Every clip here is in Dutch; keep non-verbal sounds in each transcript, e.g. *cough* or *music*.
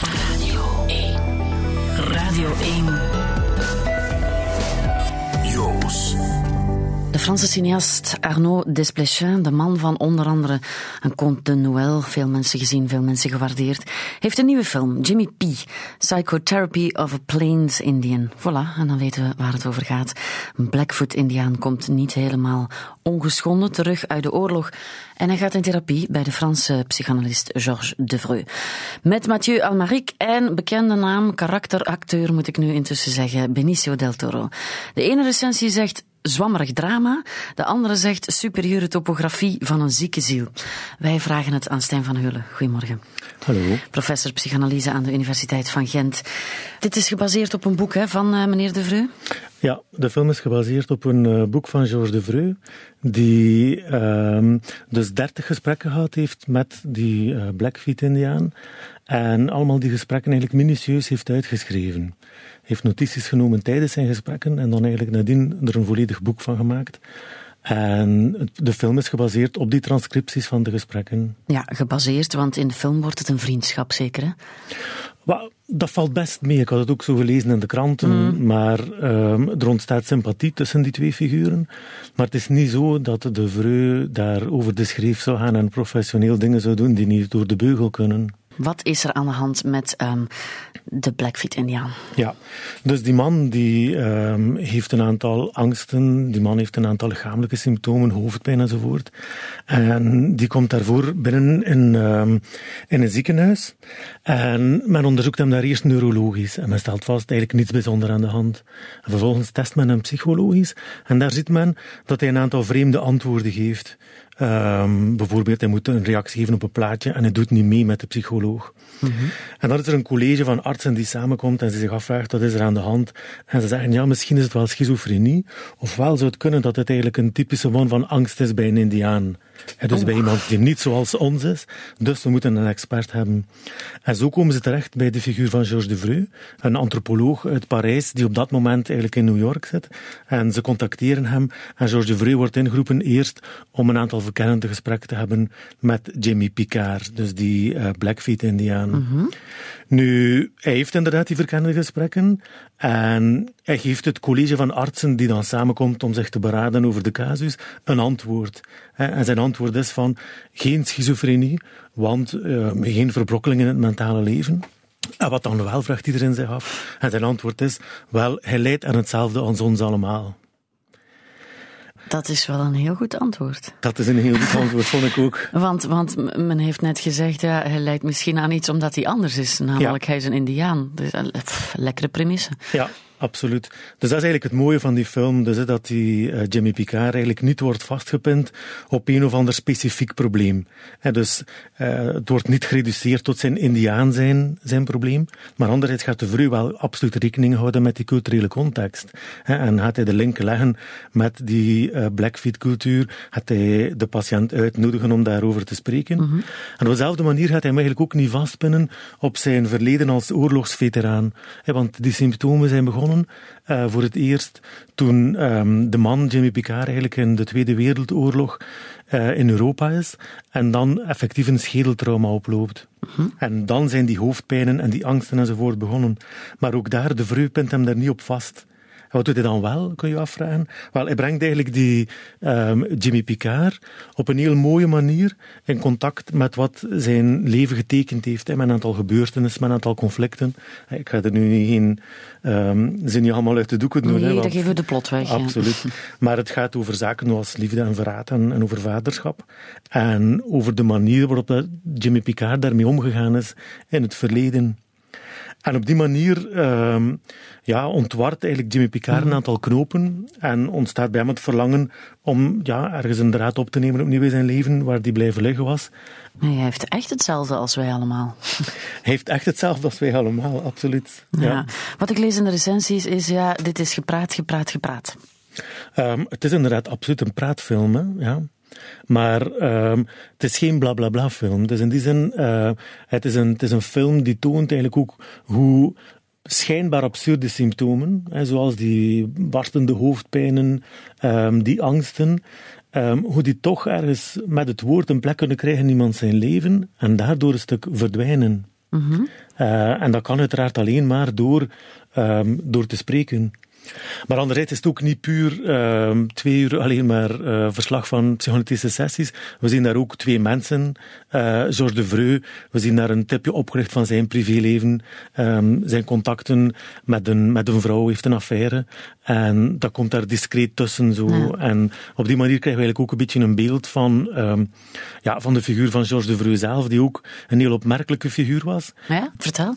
Radio 1. Radio 1. Franse cineast Arnaud Desplechin, de man van onder andere een Conte de Noël, veel mensen gezien, veel mensen gewaardeerd, heeft een nieuwe film, Jimmy P. Psychotherapy of a Plains Indian. Voilà, en dan weten we waar het over gaat. Een Blackfoot-Indiaan komt niet helemaal ongeschonden terug uit de oorlog en hij gaat in therapie bij de Franse psychanalist Georges Devreux. Met Mathieu Almaric en bekende naam, karakteracteur moet ik nu intussen zeggen, Benicio del Toro. De ene recensie zegt zwammerig drama. De andere zegt superieure topografie van een zieke ziel. Wij vragen het aan Stijn van Heulen. Goedemorgen. Hallo. Professor psychanalyse aan de Universiteit van Gent. Dit is gebaseerd op een boek hè, van uh, meneer Devreux? Ja, de film is gebaseerd op een uh, boek van Georges Devreux, die uh, dus dertig gesprekken gehad heeft met die uh, Blackfeet-Indiaan. En allemaal die gesprekken eigenlijk minutieus heeft uitgeschreven heeft notities genomen tijdens zijn gesprekken en dan eigenlijk nadien er een volledig boek van gemaakt. En de film is gebaseerd op die transcripties van de gesprekken. Ja, gebaseerd, want in de film wordt het een vriendschap, zeker hè? Well, dat valt best mee. Ik had het ook zo gelezen in de kranten. Mm. Maar um, er ontstaat sympathie tussen die twee figuren. Maar het is niet zo dat de Vreu daar over de schreef zou gaan en professioneel dingen zou doen die niet door de beugel kunnen. Wat is er aan de hand met um, de Blackfeet-Indiaan? Ja, dus die man die um, heeft een aantal angsten, die man heeft een aantal lichamelijke symptomen, hoofdpijn enzovoort. En die komt daarvoor binnen in, um, in een ziekenhuis. En men onderzoekt hem daar eerst neurologisch. En men stelt vast eigenlijk niets bijzonder aan de hand. En vervolgens test men hem psychologisch. En daar ziet men dat hij een aantal vreemde antwoorden geeft. Um, bijvoorbeeld, hij moet een reactie geven op een plaatje en hij doet niet mee met de psycholoog. En dan is er een college van artsen die samenkomt en ze zich afvraagt wat is er aan de hand. En ze zeggen, ja, misschien is het wel schizofrenie. Ofwel zou het kunnen dat het eigenlijk een typische vorm van angst is bij een indiaan. En dus oh. bij iemand die niet zoals ons is. Dus we moeten een expert hebben. En zo komen ze terecht bij de figuur van Georges Devreux, een antropoloog uit Parijs, die op dat moment eigenlijk in New York zit. En ze contacteren hem. En Georges Devreux wordt ingeroepen eerst om een aantal verkennende gesprekken te hebben met Jimmy Picard, dus die uh, Blackfeet-Indiaan. Mm -hmm. Nu, hij heeft inderdaad die verkennende gesprekken en hij geeft het college van artsen die dan samenkomt om zich te beraden over de casus een antwoord. En zijn antwoord is van geen schizofrenie, want uh, geen verbrokkeling in het mentale leven. En wat dan wel, vraagt iedereen zich af. En zijn antwoord is, wel, hij leidt aan hetzelfde als ons allemaal. Dat is wel een heel goed antwoord. Dat is een heel goed antwoord, vond ik ook. *laughs* Want, want men heeft net gezegd, ja, hij lijkt misschien aan iets omdat hij anders is. Namelijk, ja. hij is een indiaan. Dus, pff, lekkere premisse. Ja, absoluut. Dus dat is eigenlijk het mooie van die film, dus dat die uh, Jimmy Picard eigenlijk niet wordt vastgepind op een of ander specifiek probleem. Dus uh, het wordt niet gereduceerd tot zijn indiaan zijn, zijn probleem, maar anderzijds gaat de vrouw wel absoluut rekening houden met die culturele context. En gaat hij de link leggen met die uh, Blackfeet cultuur, gaat hij de patiënt uitnodigen om daarover te spreken. Mm -hmm. En op dezelfde manier gaat hij hem eigenlijk ook niet vastpinnen op zijn verleden als oorlogsveteraan. Want die symptomen zijn begonnen uh, voor het eerst toen um, de man Jimmy Picard eigenlijk in de Tweede Wereldoorlog uh, in Europa is en dan effectief een schedeltrauma oploopt. -huh. En dan zijn die hoofdpijnen en die angsten enzovoort begonnen. Maar ook daar, de pint hem daar niet op vast. Wat doet hij dan wel, kun je afvragen? Wel, hij brengt eigenlijk die um, Jimmy Picard op een heel mooie manier in contact met wat zijn leven getekend heeft. Hè, met een aantal gebeurtenissen, met een aantal conflicten. Ik ga er nu geen um, zin niet allemaal uit de doeken doen. Nee, hè, dan geven we de plot weg. Absoluut. Ja. Maar het gaat over zaken zoals liefde en verraad en, en over vaderschap. En over de manier waarop dat Jimmy Picard daarmee omgegaan is in het verleden. En op die manier um, ja, ontwart eigenlijk Jimmy Picard een aantal knopen en ontstaat bij hem het verlangen om ja, ergens een draad op te nemen opnieuw in zijn leven waar die blijven liggen was. Nee, hij heeft echt hetzelfde als wij allemaal. *laughs* Hij heeft echt hetzelfde als wij allemaal, absoluut. Ja. ja. Wat ik lees in de recensies is, ja, dit is gepraat, gepraat, gepraat. Um, het is inderdaad absoluut een praatfilm, hè? ja. Maar um, het is geen blablabla bla, bla film. Dus in die zin, uh, het, is een, het is een film die toont eigenlijk ook hoe schijnbaar absurde symptomen, hè, zoals die barstende hoofdpijnen, um, die angsten, um, hoe die toch ergens met het woord een plek kunnen krijgen in iemand zijn leven en daardoor een stuk verdwijnen. Mhm. Eh, en dat kan uiteraard alleen maar door, ehm, door te spreken. Maar anderzijds is het ook niet puur ehm, twee uur alleen maar eh, verslag van psychoanalytische sessies. We zien daar ook twee mensen. Uh, Georges de Vreu, we zien daar een tipje opgericht van zijn privéleven. Um, zijn contacten met een, met een vrouw, heeft een affaire. En dat komt daar discreet tussen. Zo. Ja. En op die manier krijgen we eigenlijk ook een beetje een beeld van, um, ja, van de figuur van Georges de Vreu zelf, die ook een heel opmerkelijke figuur was. Ja, vertel.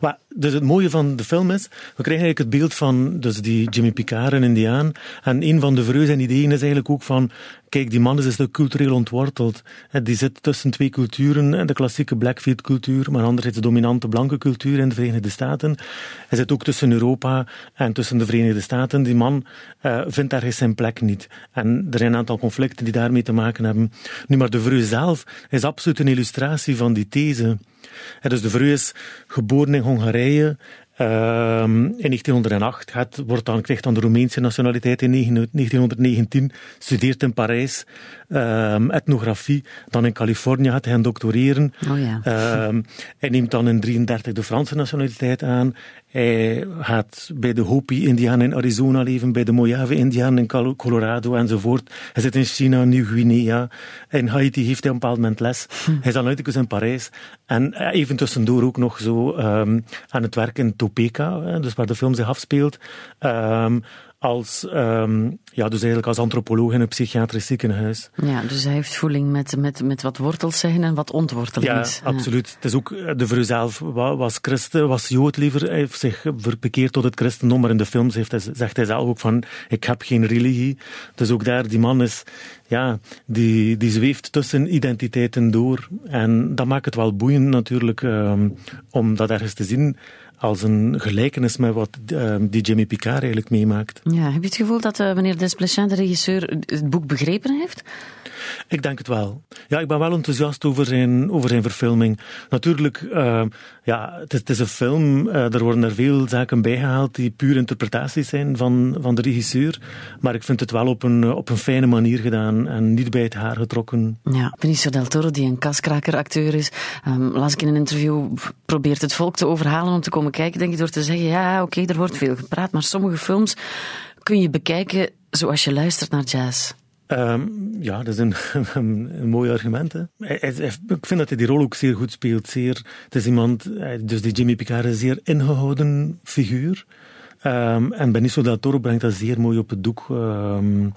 Maar, dus het mooie van de film is, we krijgen eigenlijk het beeld van dus die Jimmy Picard, een Indiaan. En een van de Vreu zijn ideeën is eigenlijk ook van, kijk, die man is een stuk cultureel ontworteld. Die zit tussen twee culturen, de klassieke Blackfield-cultuur, maar anderzijds de dominante blanke cultuur in de Verenigde Staten. Hij zit ook tussen Europa en tussen de Verenigde Staten. Die man uh, vindt ergens zijn plek niet. En er zijn een aantal conflicten die daarmee te maken hebben. Nu, maar de Vreu zelf is absoluut een illustratie van die these. Dus de Vreu is geboren in Hongarije. Um, in 1908 gaat, wordt dan, krijgt dan de Roemeense nationaliteit in 1919, studeert in Parijs um, etnografie, dan in Californië gaat hij doctoreren. Oh ja. um, hij neemt dan in 1933 de Franse nationaliteit aan. Hij gaat bij de Hopi-Indianen in Arizona leven, bij de Mojave-Indianen in Colorado enzovoort. Hij zit in China, Nieuw-Guinea. In Haiti heeft hij op een bepaald moment les. Hm. Hij is dan uitgekozen in Parijs. En even tussendoor ook nog zo um, aan het werk in Topeka, dus waar de film zich afspeelt. Um, als, um, ja, dus eigenlijk als antropoloog in een psychiatrisch ziekenhuis. Ja, dus hij heeft voeling met, met, met wat wortels zeggen en wat ontworteling ja, is. Ja, absoluut. Het is ook, de vrouw zelf was christen, was jood liever. Hij heeft zich bekeerd tot het christendom, maar in de films heeft hij, zegt hij zelf ook van, ik heb geen religie. Dus ook daar, die man is, ja, die, die zweeft tussen identiteiten door. En dat maakt het wel boeiend natuurlijk, um, om dat ergens te zien als een gelijkenis met wat uh, die Jimmy Picard eigenlijk meemaakt. Ja, heb je het gevoel dat uh, meneer Desplechin, de regisseur, het boek begrepen heeft? Ik denk het wel. Ja, ik ben wel enthousiast over zijn, over zijn verfilming. Natuurlijk, uh, ja, het is, een film. Uh, er worden er veel zaken bijgehaald die puur interpretaties zijn van, van de regisseur. Maar ik vind het wel op een, op een fijne manier gedaan en niet bij het haar getrokken. Ja, Benicio del Toro, die een kaskraker-acteur is, um, las ik in een interview, probeert het volk te overhalen om te komen kijken, denk ik, door te zeggen, ja, oké, er wordt veel gepraat, maar sommige films kun je bekijken zoals je luistert naar jazz. Um, ja, dat is een, *laughs* mooi argument. Ik vind dat hij die rol ook zeer goed speelt. Zeer, het is iemand, dus die Jimmy Picard is een zeer ingehouden figuur. Um, en Benicio del Toro brengt dat zeer mooi op het doek. Um,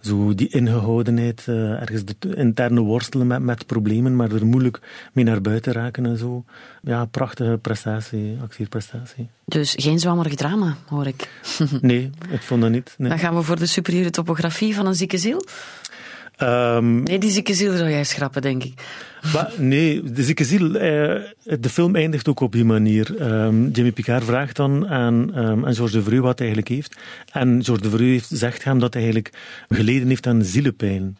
zo die ingehoudenheid, uh, ergens de interne worstelen met, met problemen, maar er moeilijk mee naar buiten raken en zo. Ja, prachtige prestatie, actieprestatie. Dus geen zwammerig drama, hoor ik. nee, ik vond dat niet. Nee. Dan gaan we voor de superieure topografie van een zieke ziel? Um, nee, die zieke ziel zou jij schrappen, denk ik. Maar nee, de zieke ziel, eh, de film eindigt ook op die manier. Um, Jimmy Picard vraagt dan aan, um, aan Georges de Vreu wat hij eigenlijk heeft. En Georges de Vreu heeft, zegt hem dat hij eigenlijk geleden heeft aan zielepijn.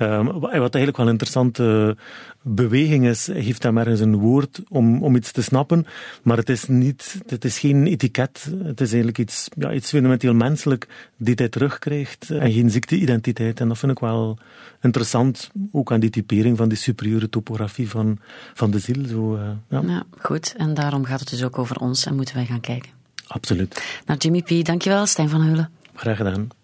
Um, wat eigenlijk wel een interessante beweging is, geeft hem ergens een woord om, om iets te snappen, maar het is, niet, het is geen etiket, het is eigenlijk iets, ja, iets fundamenteel menselijk die hij terugkrijgt en geen ziekteidentiteit. En dat vind ik wel interessant, ook aan die typering van die superieure topografie van, van de ziel. Zo, uh, ja. ja, goed, en daarom gaat het dus ook over ons en moeten wij gaan kijken. Absoluut. Naar Jimmy P. Dankjewel, Stijn van Heulen. Graag gedaan.